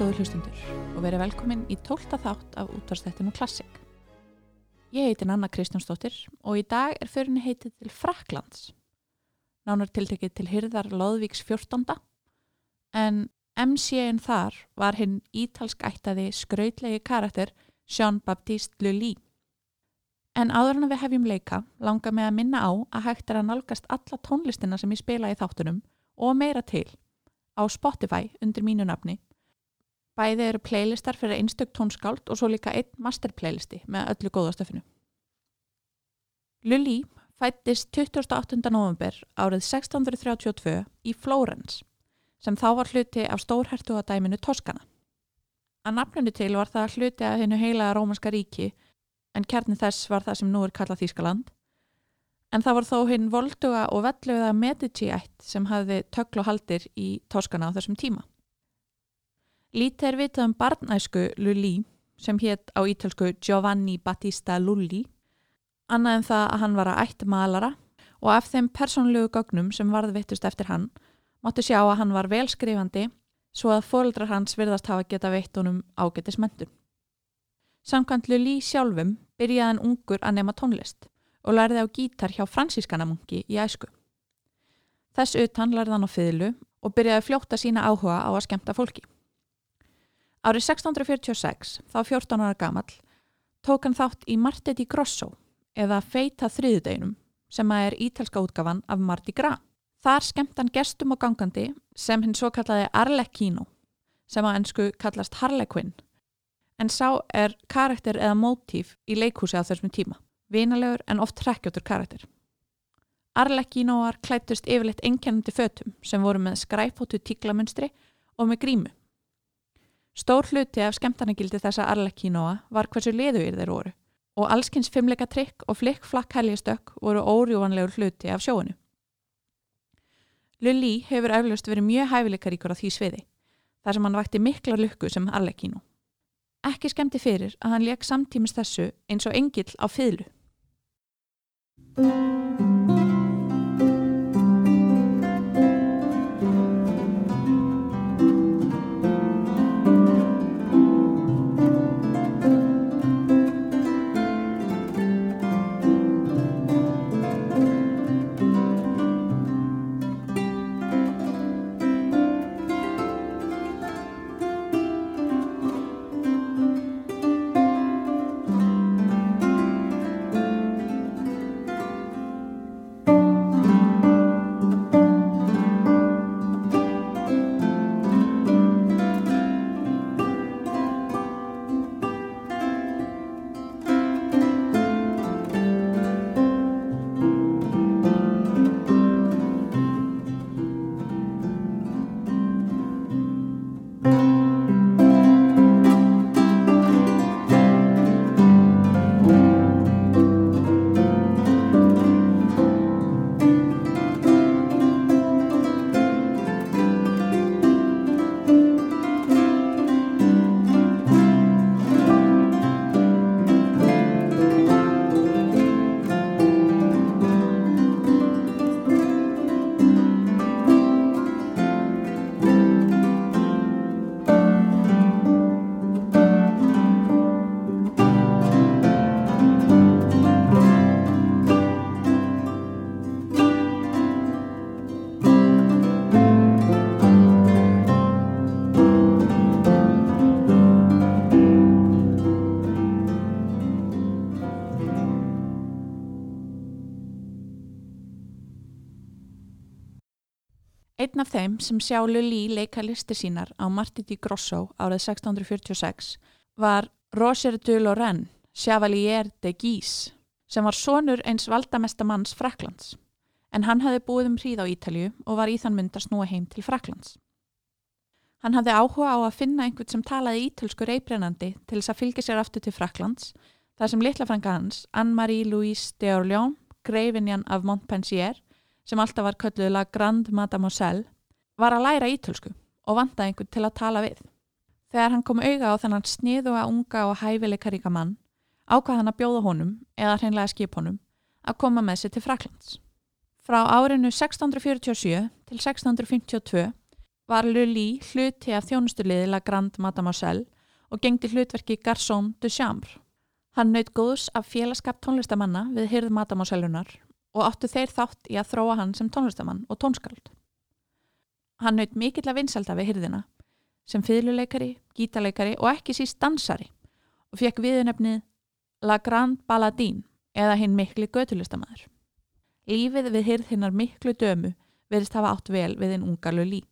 Góður hlustundur og verið velkomin í tólta þátt af útvarstættinu Klassik. Ég heiti Nanna Kristjánsdóttir og í dag er förinni heitið til Fraklands. Nánar tiltekið til Hyrðar Lóðvíks 14. En MC-in þar var hinn ítalsk ættaði skrautlegi karakter Jean-Baptiste Lully. En áður en við hefjum leika langar mig að minna á að hægt er að nálgast alla tónlistina sem ég spila í þáttunum og meira til á Spotify undir mínu nafni. Bæði eru playlistar fyrir einstök tónskáld og svo líka einn master playlisti með öllu góðastöfinu. Lully fættist 28. november árið 1632 í Flórens sem þá var hluti af stórhertugadæminu Toskana. Að nafnunu til var það hluti af hennu heila rómanska ríki en kjarni þess var það sem nú er kallað Þískaland en það var þó hinn volduga og velluða Medici-ætt sem hafði töklu haldir í Toskana á þessum tíma. Lítið er vitað um barnæsku Lully sem hétt á ítölsku Giovanni Battista Lully annað en það að hann var að ætt malara og af þeim persónlegu gögnum sem varðvittust eftir hann máttu sjá að hann var velskrifandi svo að fóldrar hans virðast hafa geta veitt honum ágetismendun. Samkvæmt Lully sjálfum byrjaði hann ungur að nema tónlist og lærði á gítar hjá fransískanamunki í æsku. Þess utan lærði hann á fiðlu og byrjaði fljótt að sína áhuga á að skemta fólki. Árið 1646, þá 14 ára gamall, tók hann þátt í Marti di Grosso eða Feita þriðudeginum sem að er ítalska útgafan af Mardi Gras. Þar skemmt hann gestum og gangandi sem hinn svo kallaði Arlecchino sem á ennsku kallast Harlequin en sá er karakter eða mótíf í leikhúsi á þessum tíma vinalegur en oft hrekkjótur karakter. Arlekkínóar klættust yfirleitt einkennandi fötum sem voru með skræfótu tíklamunstri og með grímu. Stór hluti af skemmtarnagildi þessa Arlekkínóa var hversu liðuir þeir voru og allskins fimmleika trikk og flikk flakk helgjastök voru órjúvanlegur hluti af sjóinu. Lully hefur eflaust verið mjög hæfileikaríkur á því sviði þar sem hann vakti mikla lukku sem Arlekkínó. Ekki skemmti fyrir að hann leik samtímis þessu eins og engill á fylgu. Sem sjá Lully leika listi sínar á Marti di Grosso árið 1646 var Roger de Lorraine, Chevalier de Guise, sem var sonur eins valdamesta manns Fraklands. En hann hafði búið um hríð á Ítalju og var í þann mynd að snúa heim til Fraklands. Hann hafði áhuga á að finna einhvern sem talaði ítölsku reybrennandi til þess að fylgja sér aftur til Fraklands, þar sem litlafrænga hans, Anne-Marie Louise de Orléans, greifinjan af Montpensier, sem alltaf var kölluð La Grande Mademoiselle, var að læra ítölsku og vantaði einhvern til að tala við. Þegar hann kom auga á þennan sniðuga unga og hæfileikaríka mann, ákvað hann að bjóða honum, eða hreinlega skip honum, að koma með sér til Fraklands. Frá árinu 1647 til 1652 var Lully hluti af þjónustuliði La Grande Mademoiselle og gengdi hlutverki Garçon de Chambre. Hann naut góðs af félagskap tónlistamanna við hyrð Mademoisellunar og áttu þeir þátt í að þróa hann sem tónlistamann og tónskald. Hann naut mikill að vinselda við hyrðina sem fyrluleikari, gítarleikari og ekki síst dansari og fekk viðunefnið La Grande Balladine eða hinn mikli götulistamæður. Lífið við hyrð hinnar miklu dömu verðist hafa átt vel við hinn unga Lully.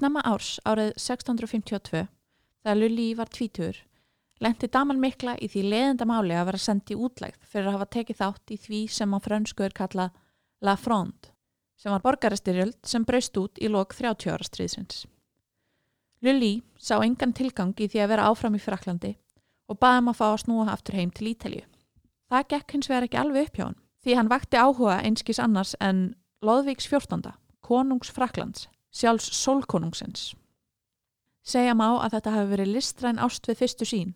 Snemma árs árið 1652, þegar Lully var tvítur, lendi daman mikla í því leðenda máli að vera sendið í útlegð fyrir að hafa tekið þátt í því sem á frönsku er kallað La Fronde, sem var borgaristyrjöld sem braust út í lok 30 ára stríðsins. Lully sá engan tilgang í því að vera áfram í Fraklandi og baði um að fá að snúa aftur heim til Ítalju. Það gekk hins vegar ekki alveg upp hjá hann, því hann vakti áhuga einskis annars en Lóðvíks 14. konungs Fraklands sjálfs sólkonungsins. Segja má að þetta hafi verið listræn ást við fyrstu sín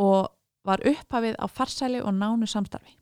og var upphafið á farsæli og nánu samstarfi.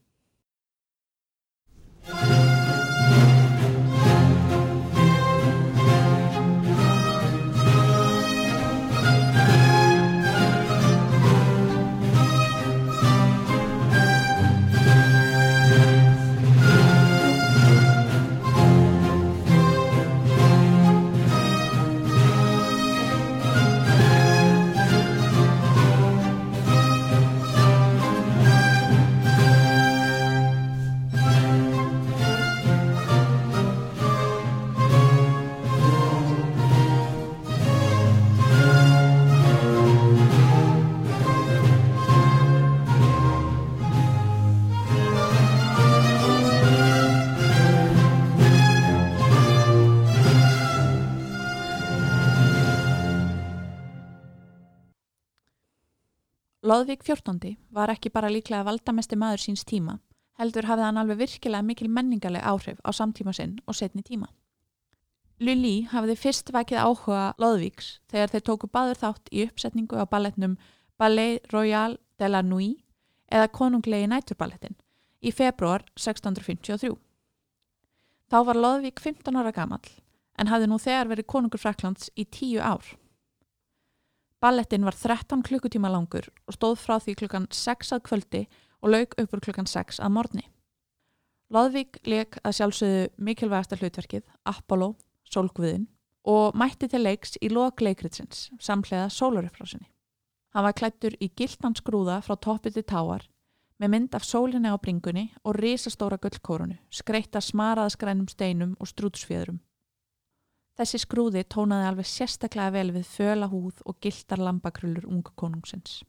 Lóðvík 14. var ekki bara líklega valdamesti maður síns tíma, heldur hafði hann alveg virkilega mikil menningarleg áhrif á samtíma sinn og setni tíma. Lully hafði fyrst vakið áhuga Lóðvíks þegar þeir tóku baður þátt í uppsetningu á balletnum Ballet Royal de la Nuit eða konunglegi næturballettin í februar 1653. Þá var Lóðvík 15 ára gamall en hafði nú þegar verið konungur Fraklands í tíu ár. Ballettin var 13 klukkutíma langur og stóð frá því klukkan 6 að kvöldi og lauk uppur klukkan 6 að morni. Lóðvík leik að sjálfsögðu mikilvægasta hlutverkið, Apollo, sólguðin og mætti til leiks í lokleikritsins samhlega sólarupfrásinni. Hann var klættur í giltans grúða frá toppið til táar með mynd af sólinni á bringunni og risastóra gullkórunu, skreitta smaraðaskrænum steinum og strútsfjöðrum. Þessi skrúði tónaði alveg sérstaklega vel við föla húð og giltar lambakrullur ungu konungsins.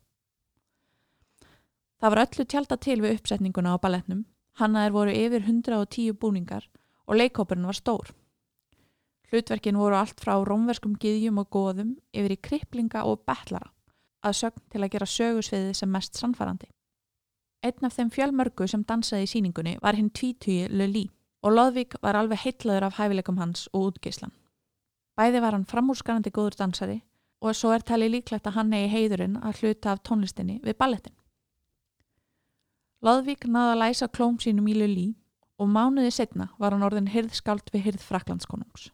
Það var öllu tjálta til við uppsetninguna á balletnum, hannaðir voru yfir 110 búningar og leikópurinn var stór. Hlutverkin voru allt frá rómverskum giðjum og góðum yfir í kripplinga og betlara að sögn til að gera sögusviðið sem mest sannfarandi. Einn af þeim fjölmörgu sem dansaði í síningunni var hinn tvítugi Lulí og Lóðvík var alveg heitlaður af hæfileikum hans og útgeislan. Bæði var hann framúrskarandi góður dansari og svo er talið líklegt að hann eigi heiðurinn að hluta af tónlistinni við ballettin. Lóðvík náða að læsa klóm sínum í Lulí og mánuði setna var hann orðin hyrðskáld við hyrð Fraklandskonungs.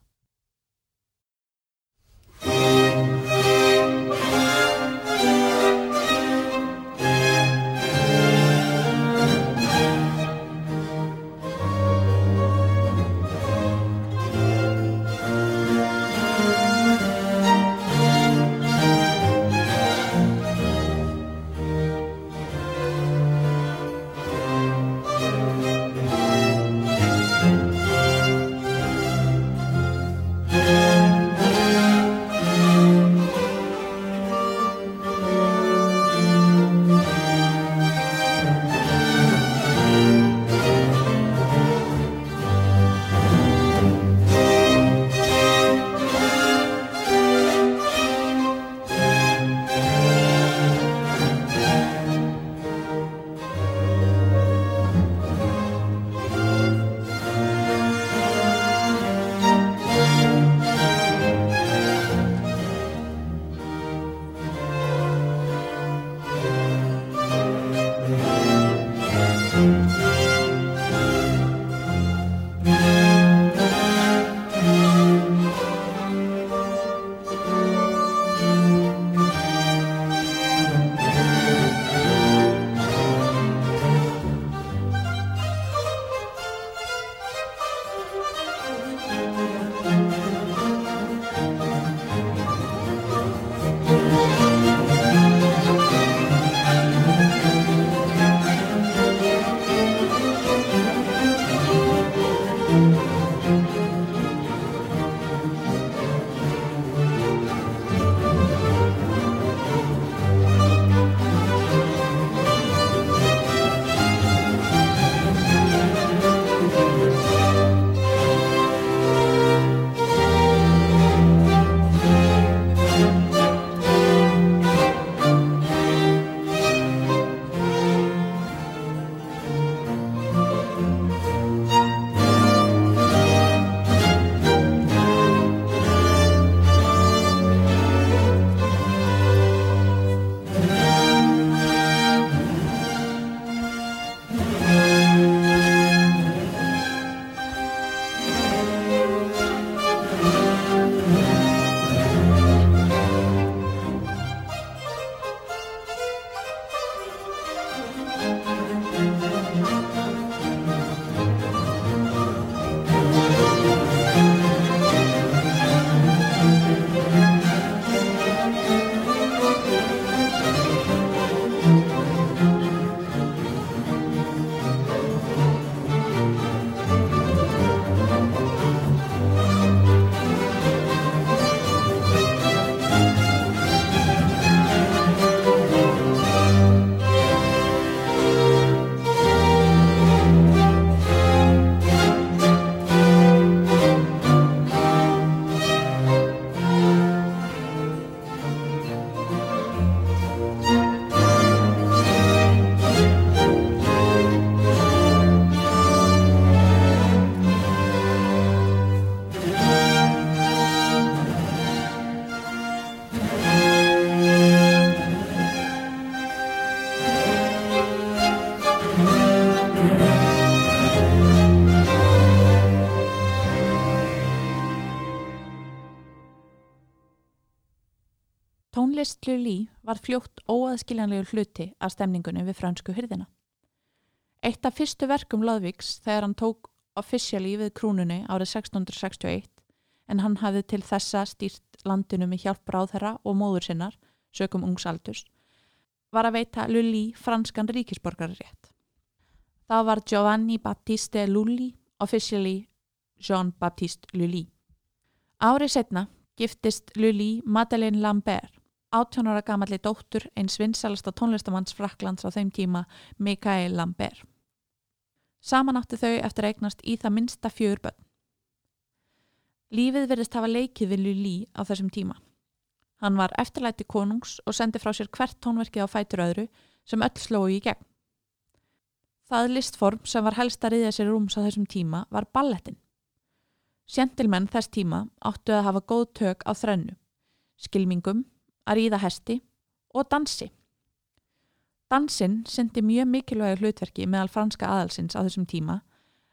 List Lully var fljótt óaðskiljanlegur hluti af stemningunni við fransku hyrðina. Eitt af fyrstu verkum Lodvíks þegar hann tók officially við krúnunni árið 1661 en hann hafði til þessa stýrt landinu með hjálp bráðherra og móður sinnar, sökum ungsaldurs, var að veita Lully franskan ríkisborgararétt. Það var Giovanni Baptiste Lully, officially Jean-Baptiste Lully. Árið setna giftist Lully Madeleine Lambert, 18 ára gamalli dóttur eins vinsalasta tónlistamanns Fraklands á þeim tíma, Mikael Lambert. Saman áttu þau eftir að eignast í það minsta fjögurbönn. Lífið verðist hafa leikið við Lully á þessum tíma. Hann var eftirlæti konungs og sendi frá sér hvert tónverkið á fætur öðru sem öll slói í gegn. Það listform sem var helst að riðja sér rúms á þessum tíma var ballettin. Sjentilmenn þess tíma áttu að hafa góð tök á þrennu, skilmingum, að ríða hesti og dansi. Dansinn syndi mjög mikilvægur hlutverki meðal franska aðalsins á þessum tíma,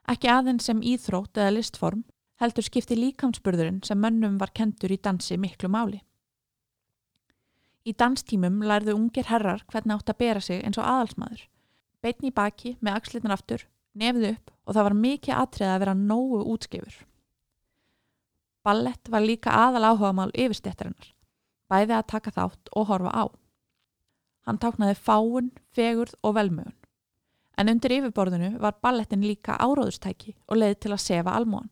ekki aðeins sem íþrótt eða listform, heldur skipti líkamsburðurinn sem mönnum var kentur í dansi miklu máli. Í danstímum lærðu ungir herrar hvernig átt að bera sig eins og aðalsmaður, beitni í baki með axlirnar aftur, nefðu upp og það var mikið atrið að vera nógu útskifur. Ballett var líka aðal áhugamál yfirstéttarinnar, bæði að taka þátt og horfa á. Hann táknaði fáun, fegurð og velmögun. En undir yfirborðinu var ballettin líka áróðustæki og leiði til að sefa almóan.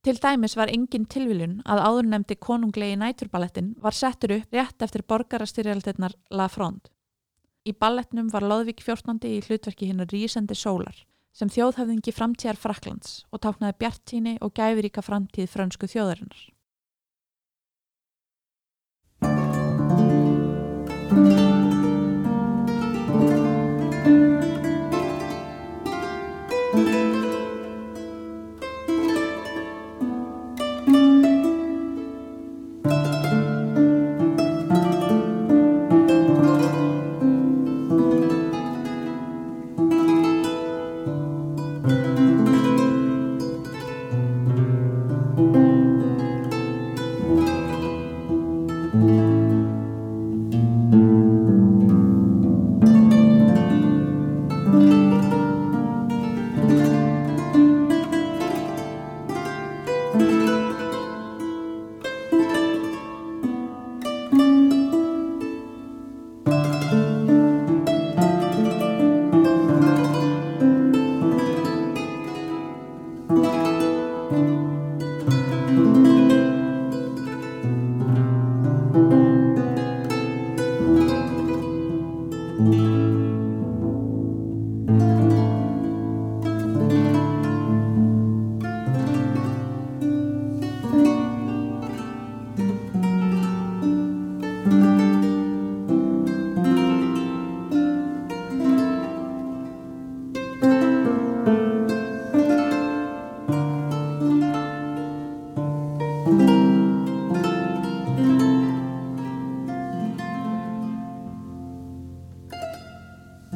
Til dæmis var engin tilviljun að áðurnemdi konunglegi næturballettin var settur upp rétt eftir borgarastyrjaldirnar La Fronde. Í ballettnum var Lóðvík 14. í hlutverki hinn að rísendi sólar sem þjóðhafðingi framtíðar Fraklands og táknaði bjartíni og gæfiríka framtíð frönsku þjóðarinnar.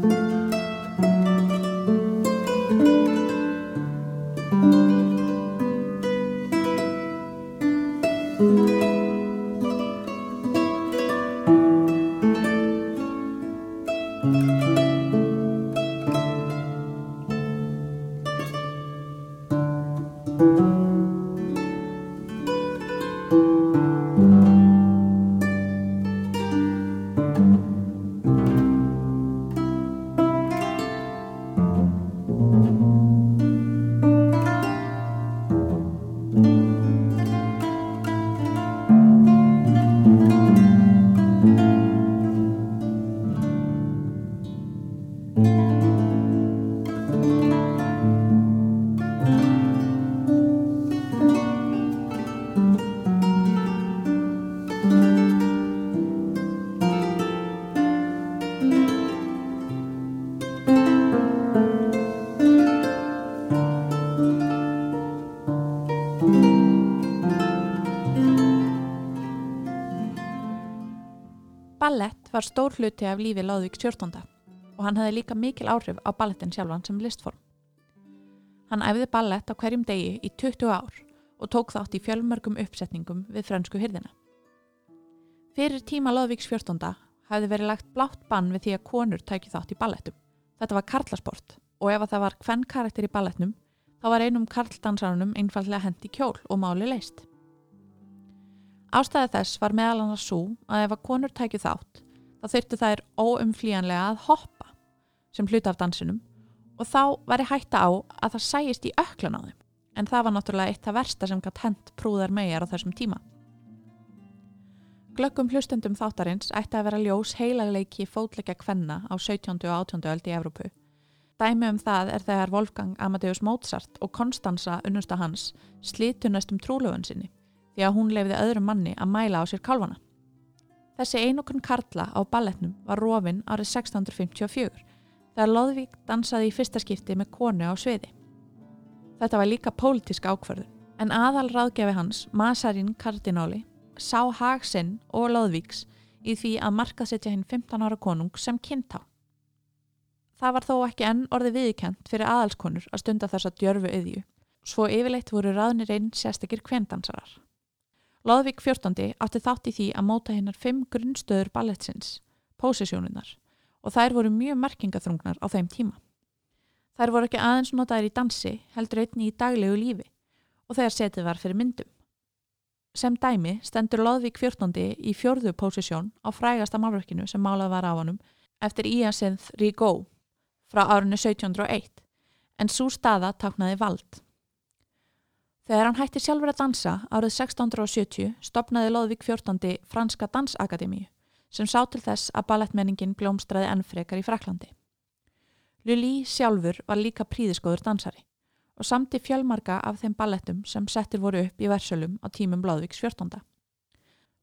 Ballett var stór hluti af lífi Láðvík 14. og hann hefði líka mikil áhrif á ballettin sjálfan sem listform. Hann æfði ballett á hverjum degi í 20 ár og tók þátt í fjölmörgum uppsetningum við fransku hyrðina. Fyrir tíma Lóðvíks 14. hafði verið lagt blátt bann við því að konur tæki þátt í ballettum. Þetta var karlasport og ef það var hvern karakter í balletnum þá var einum karldansarunum einfallega hendi kjól og máli leist. Ástæði þess var meðal annars svo að ef að konur tæki þátt þá þurftu þær óumflíjanlega að hoppa sem hluta af dansinum og þá var ég hætta á að það sæist í öklan á þeim en það var náttúrulega eitt af versta sem gætt hent prúðar megar á þessum tíma. Glöggum hlustendum þáttarins ætti að vera ljós heilagleiki fótleika kvenna á 17. og 18. öld í Evrópu. Dæmi um það er þegar Wolfgang Amadeus Mozart og Konstanza unnusta hans slitu næstum trúlöfun sinni því að hún lefði öðrum manni að mæla á sér kálvana. Þessi einokun Karla á balletnum var rofin árið 1654 þegar Lóðvík dansaði í fyrsta skipti með konu á sviði. Þetta var líka pólitísk ákverðun en aðal ráðgjafi hans, Masarín Kardináli, sá hagsinn og Lóðvíks í því að markaðsetja hinn 15 ára konung sem kynntá. Það var þó ekki enn orði viðkent fyrir aðalskonur að stunda þess að djörfu yðju, svo yfirleitt voru ráðnir einn sérstakir kvendansarar. Lóðvík 14. átti þátt í því að móta hinnar fimm grunnstöður balletsins, posisjónunar, og þær voru mjög merkingaþrungnar á þeim tíma. Þær voru ekki aðeins notaðir í dansi, heldur einni í daglegu lífi og þegar setið var fyrir myndum. Sem dæmi stendur Lóðvík 14. í fjörðu posisjón á frægasta málverkinu sem málað var af honum eftir Íasinth Rigó frá árunni 1701 en svo staða taknaði vald. Þegar hann hætti sjálfur að dansa árið 1670 stopnaði Lóðvík 14. Franska Dansakademíu sem sá til þess að ballettmenningin blómstræði ennfrekar í Fraklandi. Lully sjálfur var líka príðiskoður dansari og samti fjölmarka af þeim ballettum sem settir voru upp í versölum á tímum Blóðvíks 14.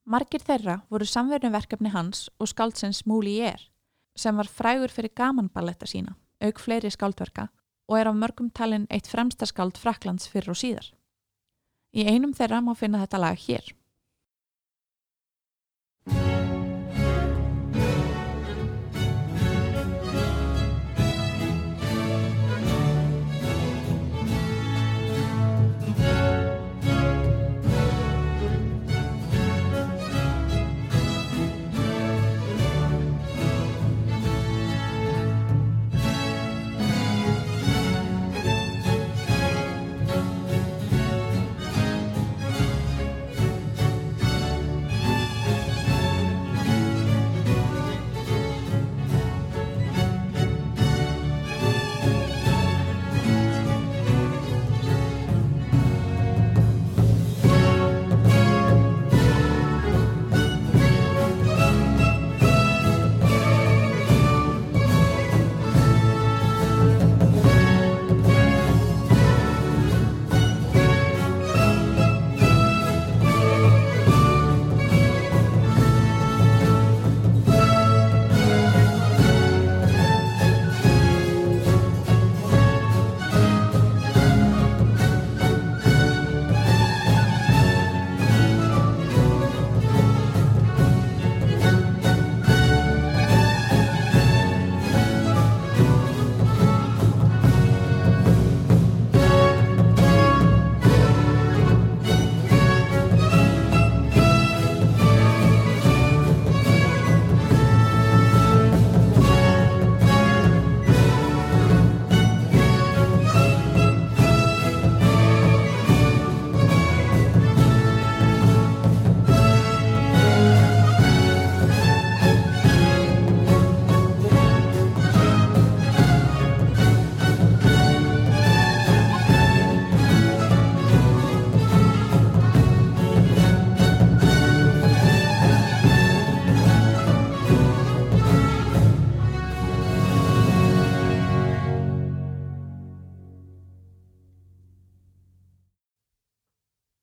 Margir þeirra voru samverðinverkefni hans og skáldsins Múli Jér sem var frægur fyrir gamanballetta sína, auk fleiri skáldverka og er á mörgum talin eitt fremsta skáld Fraklands fyrir og síðar. Í einum þeirra má finna þetta lag hér.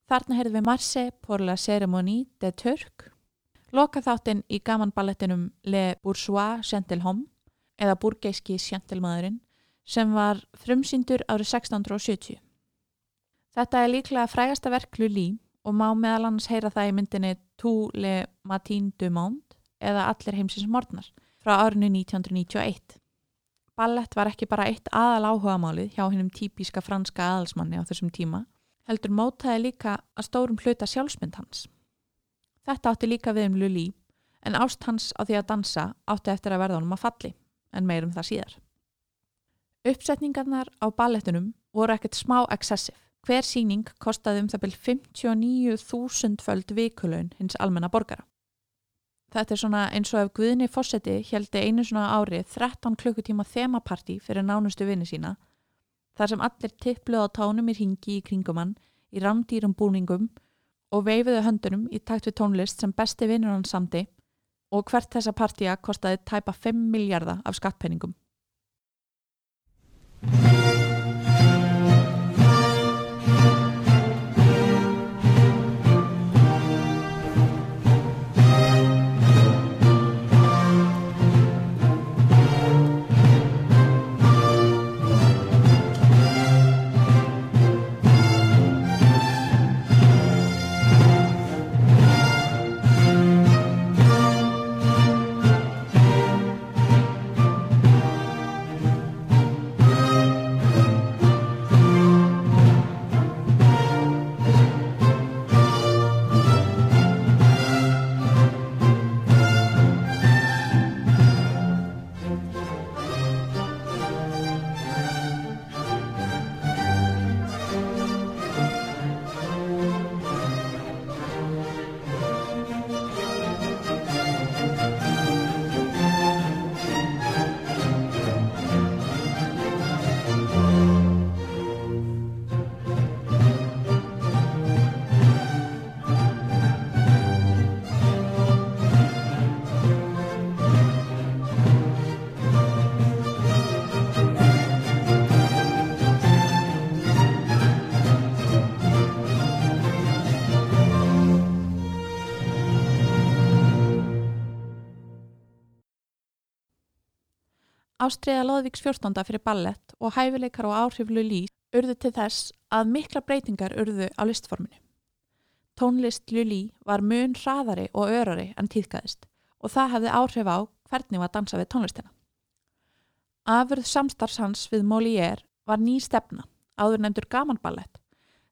Þarna heyrðum við Marse pour la cérémonie de Turk, loka þáttinn í gamanballettinum Le Bourgeois Gentilhomme eða Burgeiski Gentilmaðurinn sem var frumsýndur árið 1670. Þetta er líklega frægasta verk Lully og má meðal annars heyra það í myndinni Tout le matin du monde eða Allir heimsins morgnar frá árinu 1991. Ballett var ekki bara eitt aðal áhugamálið hjá hennum típiska franska aðalsmanni á þessum tíma heldur mótaði líka að stórum hluta sjálfsmynd hans. Þetta átti líka við um Lulí en ást hans á því að dansa átti eftir að verða honum að falli en meirum það síðar. Uppsetningarnar á ballettunum voru ekkert smá excessive. Hver síning kostaði um það byrj 59.000 föld vikulaun hins almenna borgara. Þetta er svona eins og ef Guðni Fossetti heldi einu svona ári 13 klukkutíma þemapartí fyrir nánustu vinni sína þar sem allir tippluð á tánum í ringi í kringumann í rándýrum búningum og veifiðu höndunum í takt við tónlist sem besti vinnur hann samti og hvert þessa partíja kostaði tæpa 5 miljardar af skattpenningum. Ástriða Lóðvíks 14. fyrir ballett og hæfileikar og áhriflu lís urðu til þess að mikla breytingar urðu á listforminu. Tónlist Lulí var mun hraðari og örari en tíðgæðist og það hefði áhrif á hvernig var dansa við tónlistina. Afurð samstarfshans við Molière var ný stefna, áður nefndur gamanballett,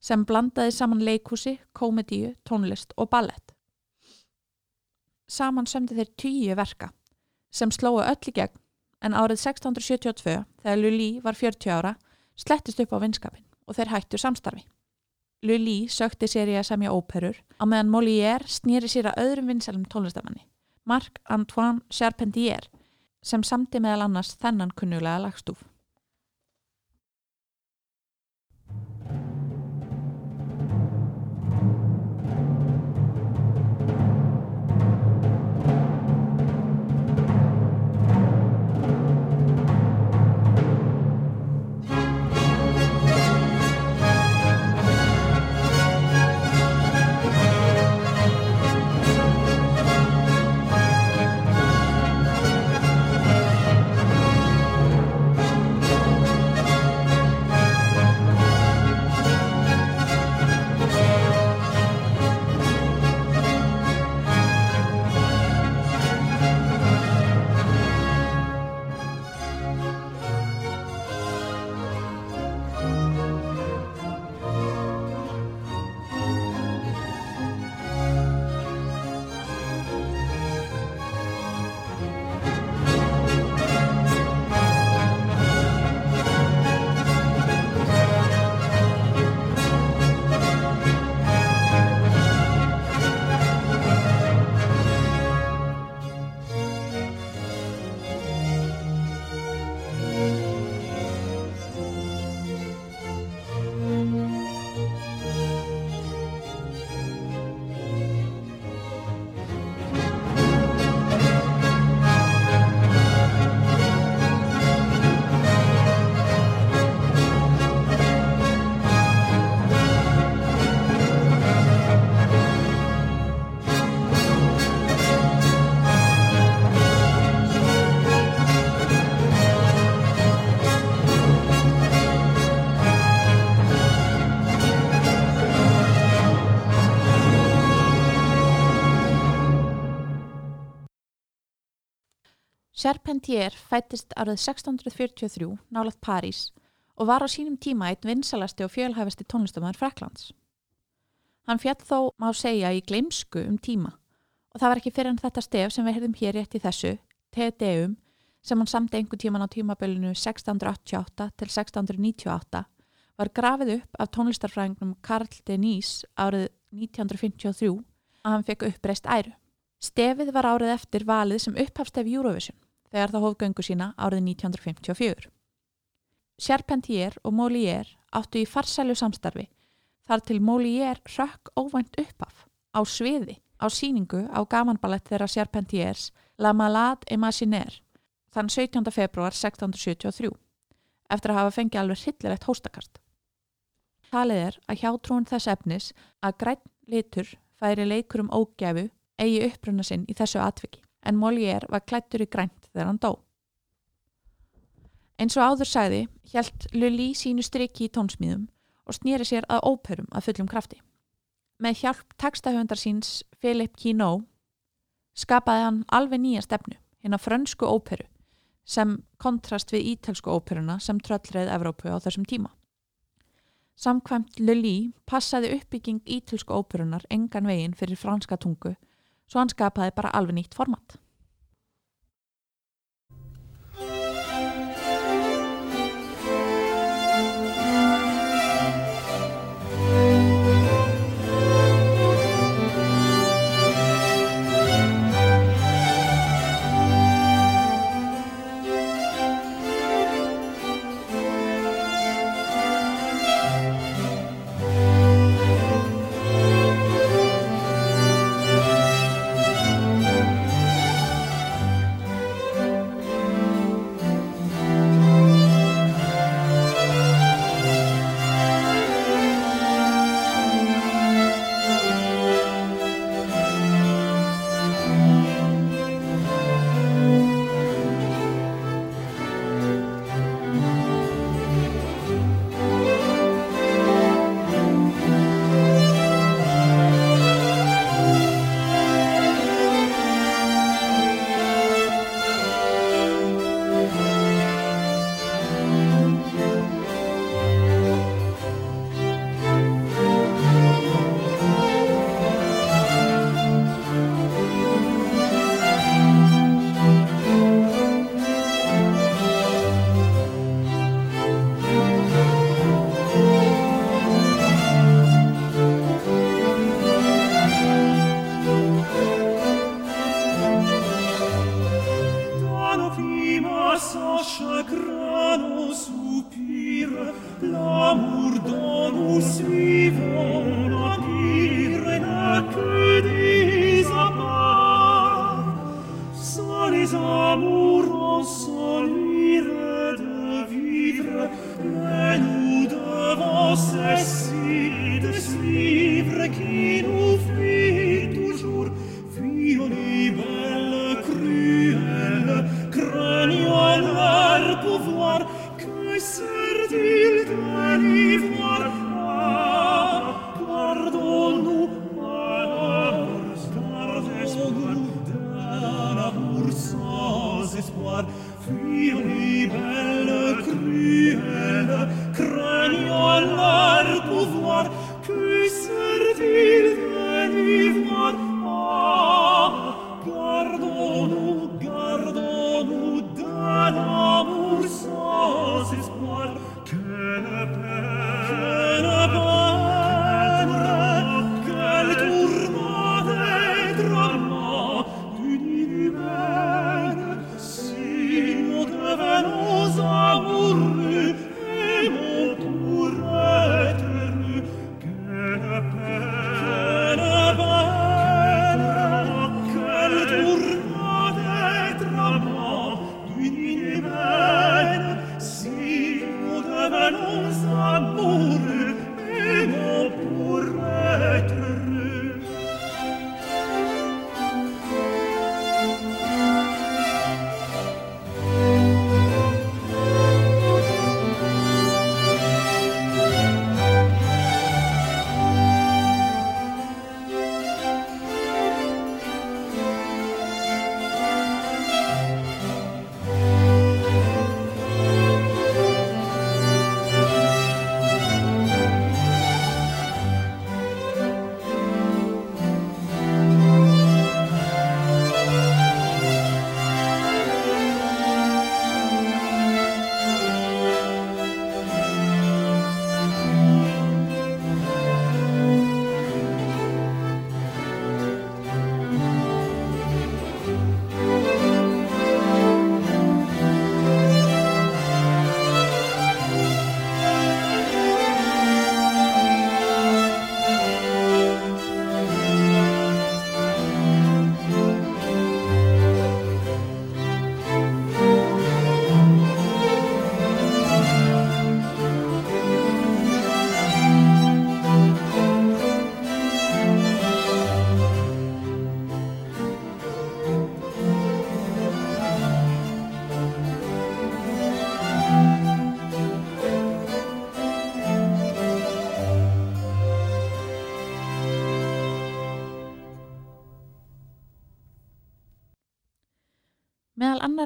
sem blandaði saman leikúsi, komedíu, tónlist og ballett. Saman sömdi þeir tíu verka sem slóu öll í gegn en árið 1672, þegar Lully var 40 ára, slettist upp á vinskapin og þeir hættu samstarfi. Lully sökti sér í að semja óperur á meðan Molière snýri sér að öðrum vinsalum tónlistamanni, Marc-Antoine Charpentier, sem samti meðal annars þennan kunnulega lagstúf. Charpentier fættist árið 1643 nálað París og var á sínum tíma einn vinsalasti og fjölhæfasti tónlistamæður Fraklands. Hann fjall þó má segja í gleimsku um tíma Og það var ekki fyrir en þetta stef sem við heyrðum hér rétt í þessu, Te Deum, sem hann samti einhver tíman á tímabölinu 1688 til 1698, var grafið upp af tónlistarfræðingnum Karl Denís árið 1953 að hann fekk uppreist æru. Stefið var árið eftir valið sem upphafstef Eurovision þegar það hófgöngu sína árið 1954. Charpentier og Molière áttu í farsælu samstarfi þar til Molière rökk óvænt uppaf á sviði á síningu á gamanballett þeirra Charpentiers La Malade Imaginaire þann 17. februar 1673 eftir að hafa fengið alveg hryllilegt hóstakast. Talið er að hjátrún þess efnis að græn litur færi leikur um ógæfu eigi uppruna sinn í þessu atviki en Molière var klættur í grænt þegar hann dó. Eins og áður sagði hjælt Lully sínu striki í tónsmíðum og snýri sér að óperum að fullum krafti. Með hjálp takstahöndar síns Philip Quinault skapaði hann alveg nýja stefnu, hérna frönsku óperu sem kontrast við ítelsku óperuna sem tröllreið Evrópu á þessum tíma. Samkvæmt Lully passaði uppbygging ítelsku óperunar engan veginn fyrir franska tungu svo hann skapaði bara alveg nýtt format.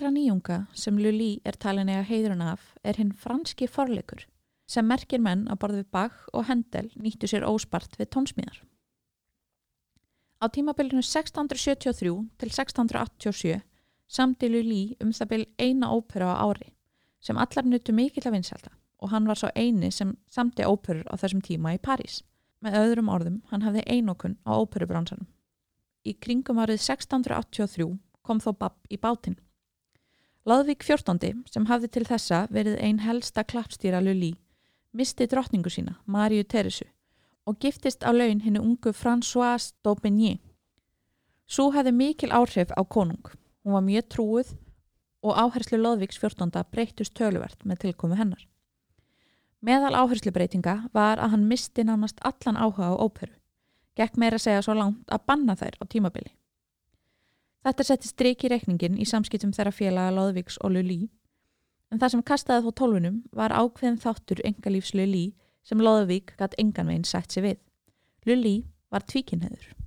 Annara nýjunga sem Lully er talin eða heiðrun af er hinn franski forleikur sem merkir menn að borði við Bach og Hendel nýttu sér óspart við tónsmíðar. Á tímabilinu 1673 til 1687 samdi Lully um það byl eina ópera á ári sem allar nutu mikill að vinselda og hann var svo eini sem samdi óperur á þessum tíma í París. Með öðrum orðum, hann hafði einokun á óperubransanum. Í kringum árið 1683 kom þó Babb í bátinn. Laðvík 14. sem hafði til þessa verið ein helsta klappstýra Lully, misti drottningu sína, Maríu Teresu, og giftist á laun henni ungu Françoise d'Aubigny. Svo hefði mikil áhrif á konung. Hún var mjög trúið og áherslu Laðvíks 14. breytust töluvert með tilkomu hennar. Meðal áherslubreitinga var að hann misti nánast allan áhuga á óperu. Gekk meira segja svo langt að banna þær á tímabili. Þetta setti strik í rekningin í samskiptum þeirra félaga Lóðvíks og Lulí, en það sem kastaði þó tólfunum var ákveðin þáttur engalífs Lulí sem Lóðvík gætt engan veginn sætt sér við. Lulí var tvíkinheður.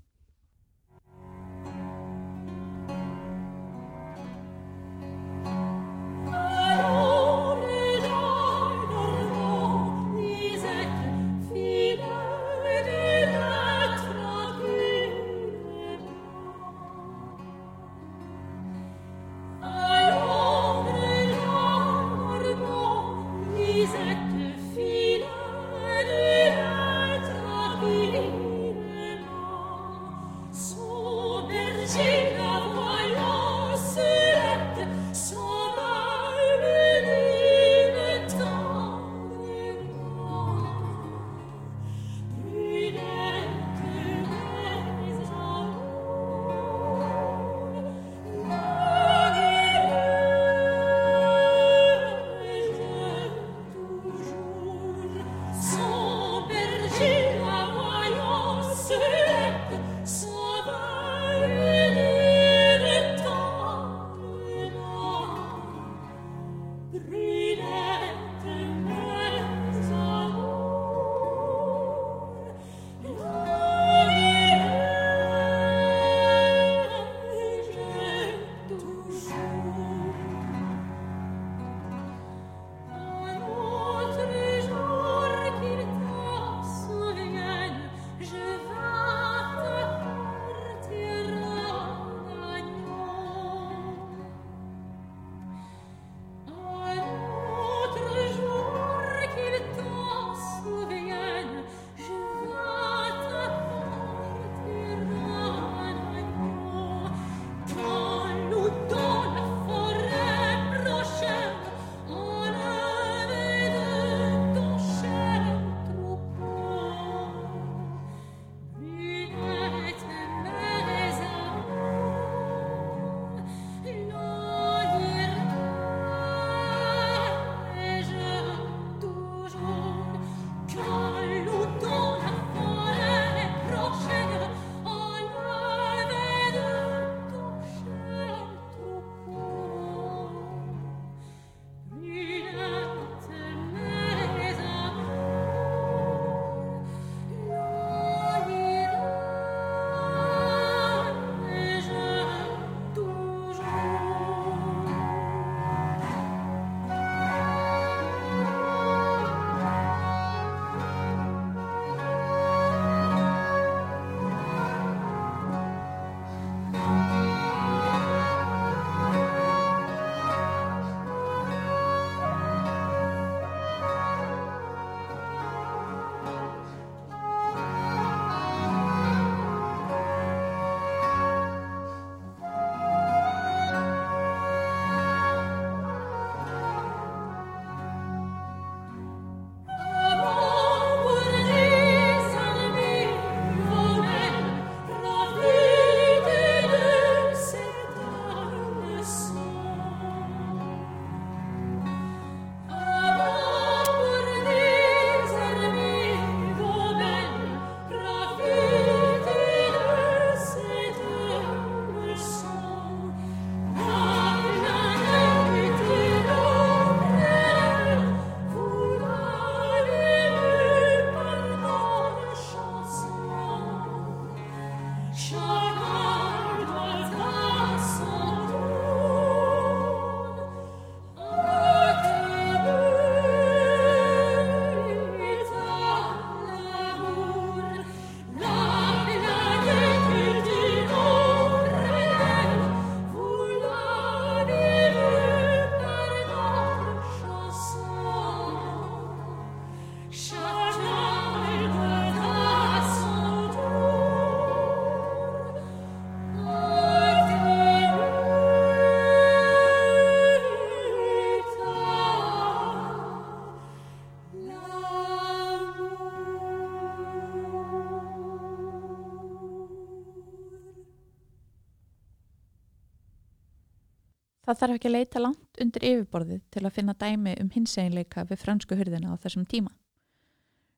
Það þarf ekki að leita langt undir yfirborðið til að finna dæmi um hinseginleika við fransku hurðina á þessum tíma.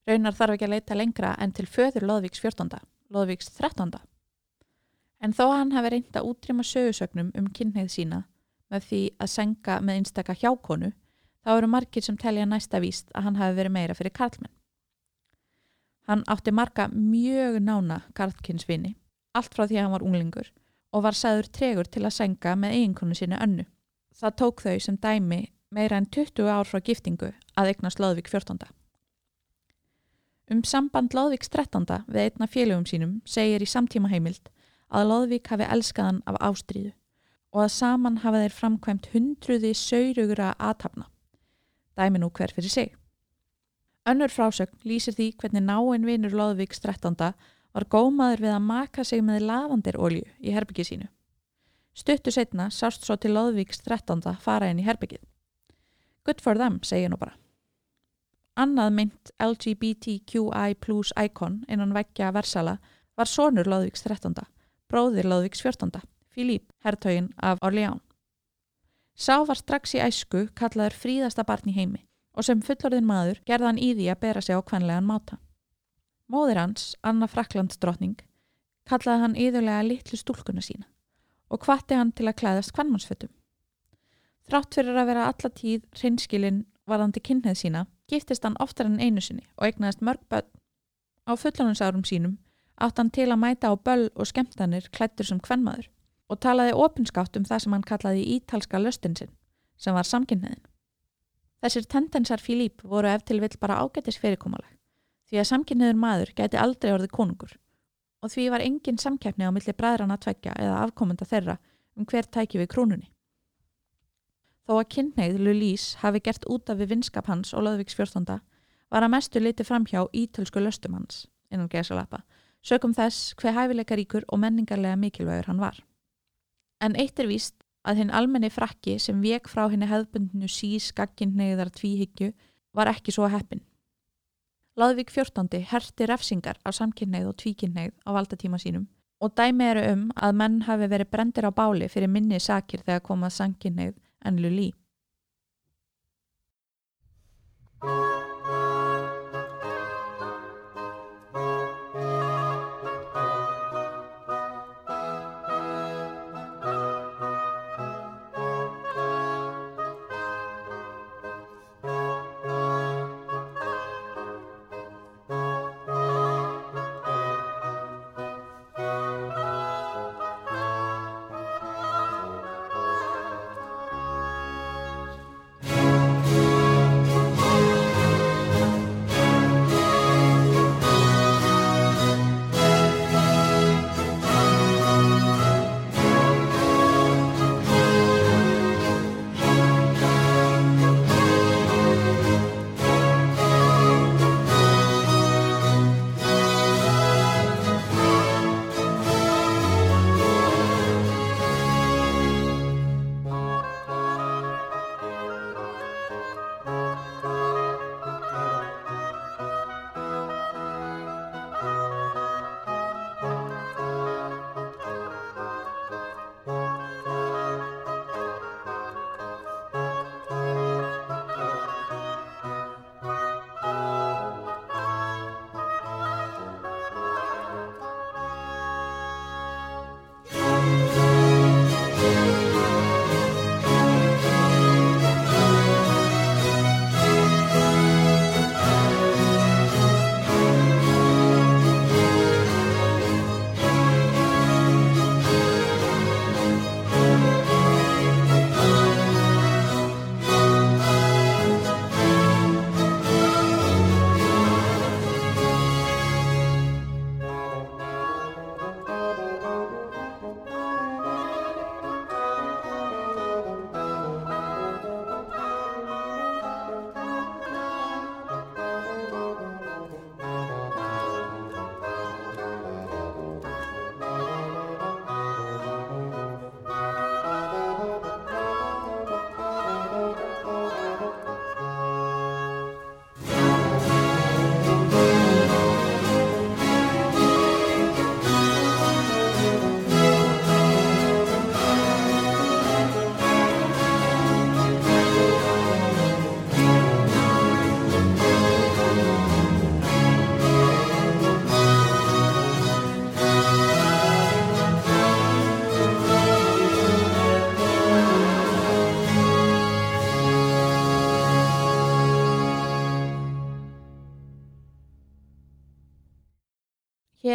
Raunar þarf ekki að leita lengra en til föður Lóðvíks 14. Lóðvíks 13. En þó hann hafi reynda útrýma sögusögnum um kynneið sína með því að senga með einstaka hjákonu, þá eru margir sem telja næsta víst að hann hafi verið meira fyrir karlmenn. Hann átti marga mjög nána karlkynnsvini, allt frá því að hann var unglingur og var sæður tregur til að senga með eiginkonu sinni önnu. Það tók þau sem dæmi meira en 20 ár frá giftingu að eignast Lóðvík 14. Um samband Lóðvíks 13. við einna félögum sínum segir í samtíma heimild að Lóðvík hafi elskaðan af ástríðu og að saman hafa þeir framkvæmt hundruði saurugra aðtapna. Dæmi nú hver fyrir sig. Önnur frásögn lýsir því hvernig náinn vinur Lóðvíks 13. var gómaður við að maka sig með lavandirolju í herbyggið sínu. Stuttu setna sást svo til Lóðvíks 13. fara inn í herbyggið. Good for them, segir nú bara. Annað mynd LGBTQI plus icon innan vekkja Versala var sonur Lóðvíks 13 bróðir Lóðvíks 14. Filip, herrtögin af Orleán. Sá var strax í æsku kallaður fríðasta barn í heimi og sem fullorðin maður gerða hann í því að bera sig á kvenlegan máta. Móðir hans, Anna Fraklands drotning, kallaði hann yðurlega litlu stúlkuna sína og hvatti hann til að klæðast kvennmannsfötum. Þrátt fyrir að vera allatíð reynskilinn varðandi kynneið sína, giftist hann oftar enn einu sinni og eignaðist mörg börn. Á fullanansárum sínum átt hann til að mæta á böll og skemmtanir klættur sem kvennmaður og talaði opinskátt um það sem hann kallaði ítalska löstin sinn, sem var samkynniðin. Þessir tendensar Fílíp voru eftir vill bara ágættis fyrirkomalag, því að samkynniður maður gæti aldrei orðið konungur og því var engin samkjæfni á milli bræðrana tveggja eða afkomenda þeirra um hver tæki við krúnunni. Þó að kynneið Lulís hafi gert út af við vinskap hans og Lóðvíks 14. var að mestu litið framhjá ítölsku löstum hans, innan gesalappa, sögum þess hver hæfileika ríkur og menningarlega mikilvægur hann var. En eitt er víst að hinn almenni frakki sem vek frá henni hefðbundinu sís gagginneiðar tvíhyggju var ekki svo heppin. Láðvík 14. herti refsingar á samkynneið og tvíkynneið á valdatíma sínum og dæmi eru um að menn hafi verið brendir á báli fyrir minni sakir þegar komað samkynneið en lulí.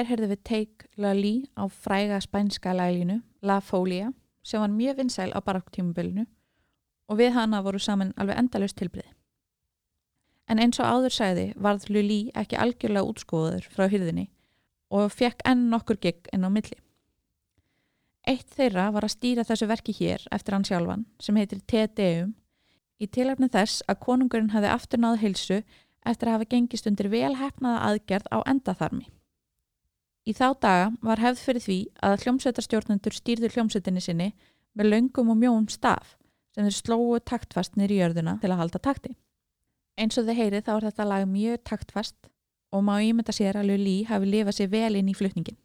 Hér heyrðum við Take La Lee á fræga spænska lælinu La Folia sem var mjög vinsæl á barokktímubölinu og við hana voru saman alveg endalust tilbrið. En eins og áður sæði varð Lulí ekki algjörlega útskóður frá hyrðinni og fekk enn nokkur gig enn á milli. Eitt þeirra var að stýra þessu verki hér eftir hann sjálfan sem heitir T.D.Um í tilöfni þess að konungurinn hafi aftur náðu hilsu eftir að hafa gengist undir velhæfnaða aðgerð á endaþarmi. Í þá daga var hefð fyrir því að hljómsveitarstjórnendur stýrðu hljómsveitinni sinni með löngum og mjóum staf sem þeir slóu taktfast nýri jörðuna til að halda takti. Eins og þið heyrið þá er þetta lag mjög taktfast og má ímynda sér að Lulí hafi lifað sér vel inn í flutningin.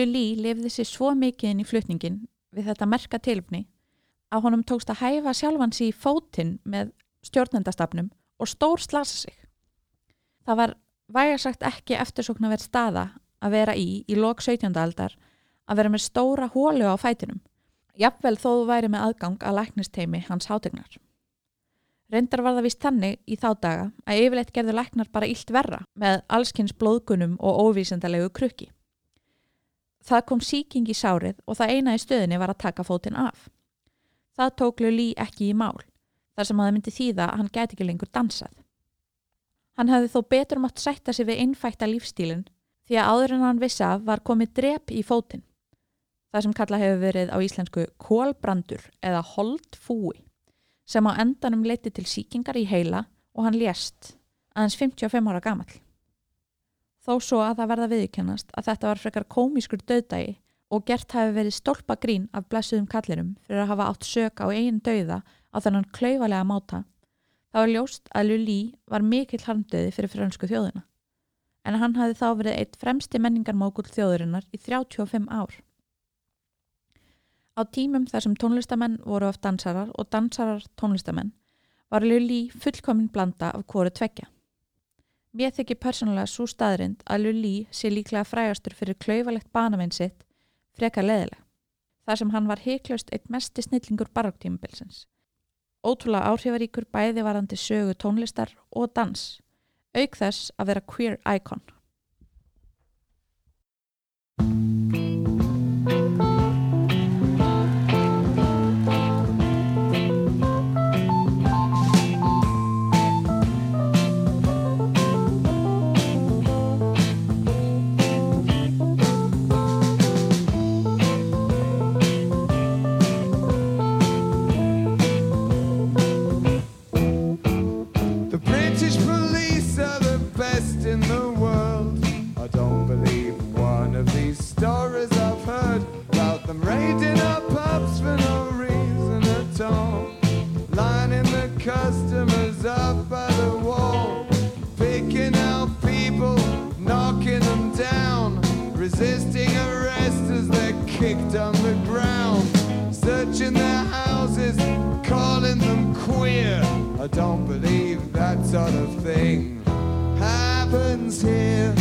Lulí lifði sér svo mikið inn í flutningin við þetta merka tilfni að honum tókst að hæfa sjálfan sér í fótinn með stjórnendastafnum og stór slasa sig. Það var vægarsagt ekki eftirsokna verð staða að vera í í lok 17. aldar að vera með stóra hólu á fætinum. Jafnvel þó þú væri með aðgang að læknisteimi hans hátegnar. Reyndar var það vist þannig í þá daga að yfirleitt gerðu læknar bara illt verra með allskynns blóðgunum og óvísendalegu krukki. Það kom síking í sárið og það eina í stöðinni var að taka fótinn af. Það tók Lulí ekki í mál, þar sem að það myndi þýða að hann gæti ekki lengur dansað. Hann hefði þó betur mátt sætta sig við innfætta lífstílinn því að áður en hann vissa var komið drep í fótinn. Það sem kalla hefur verið á íslensku kólbrandur eða holdfúi sem á endanum leiti til síkingar í heila og hann lést aðeins 55 ára gamall þó svo að það verða viðkennast að þetta var frekar komískur döðdægi og gert hafi verið stólpa grín af blessuðum kallirum fyrir að hafa átt sök á eigin döða á þennan klauvalega máta, þá er ljóst að Lulí var mikill harmdöði fyrir fransku þjóðina. En hann hafi þá verið eitt fremsti menningarmókul þjóðurinnar í 35 ár. Á tímum þar sem tónlistamenn voru af dansarar og dansarar tónlistamenn var Lulí fullkominn blanda af hverju tveggja. Mér þykir persónulega svo staðrind að Lulí sé líklega frægastur fyrir klauvalegt banamenn sitt frekar leðileg, þar sem hann var heiklaust eitt mesti snillingur baróktímabilsins. Ótrúlega áhrifaríkur bæði varandi sögu tónlistar og dans, auk þess að vera queer icon. Raiding our pubs for no reason at all. Lining the customers up by the wall, picking out people, knocking them down, resisting arrest as they're kicked on the ground, searching their houses, calling them queer. I don't believe that sort of thing happens here.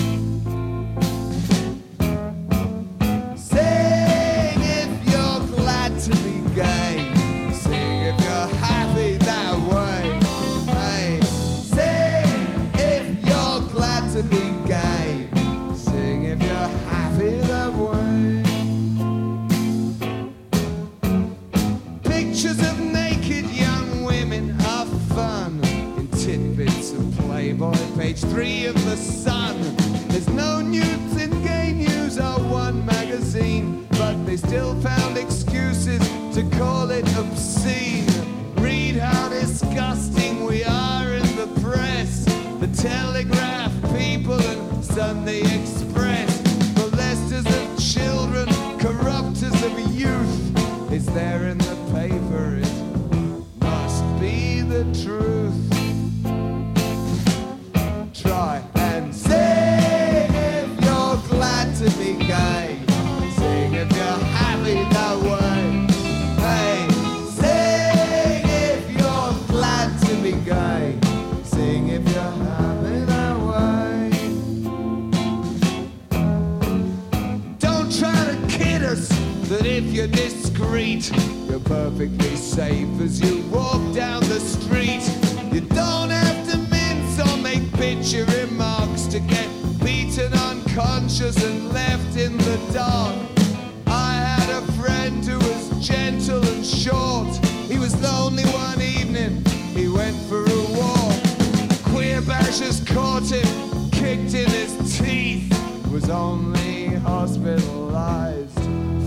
Bashers caught him, kicked in his teeth. Was only hospitalized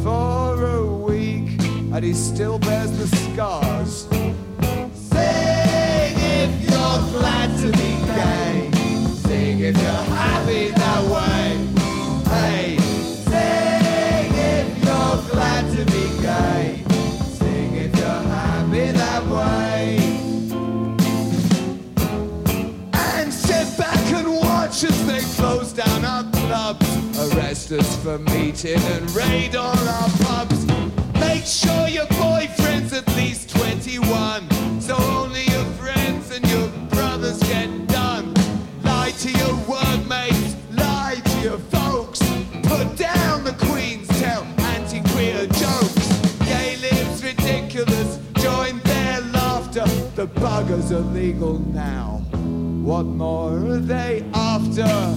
for a week, and he still bears the scars. Sing if you're glad to be gay. Sing if you're happy that way. Hey, for meeting and raid all our pubs. Make sure your boyfriend's at least 21, so only your friends and your brothers get done. Lie to your workmates, lie to your folks. Put down the Queen's tell anti-queer jokes. Gay lives ridiculous, join their laughter. The buggers are legal now. What more are they after?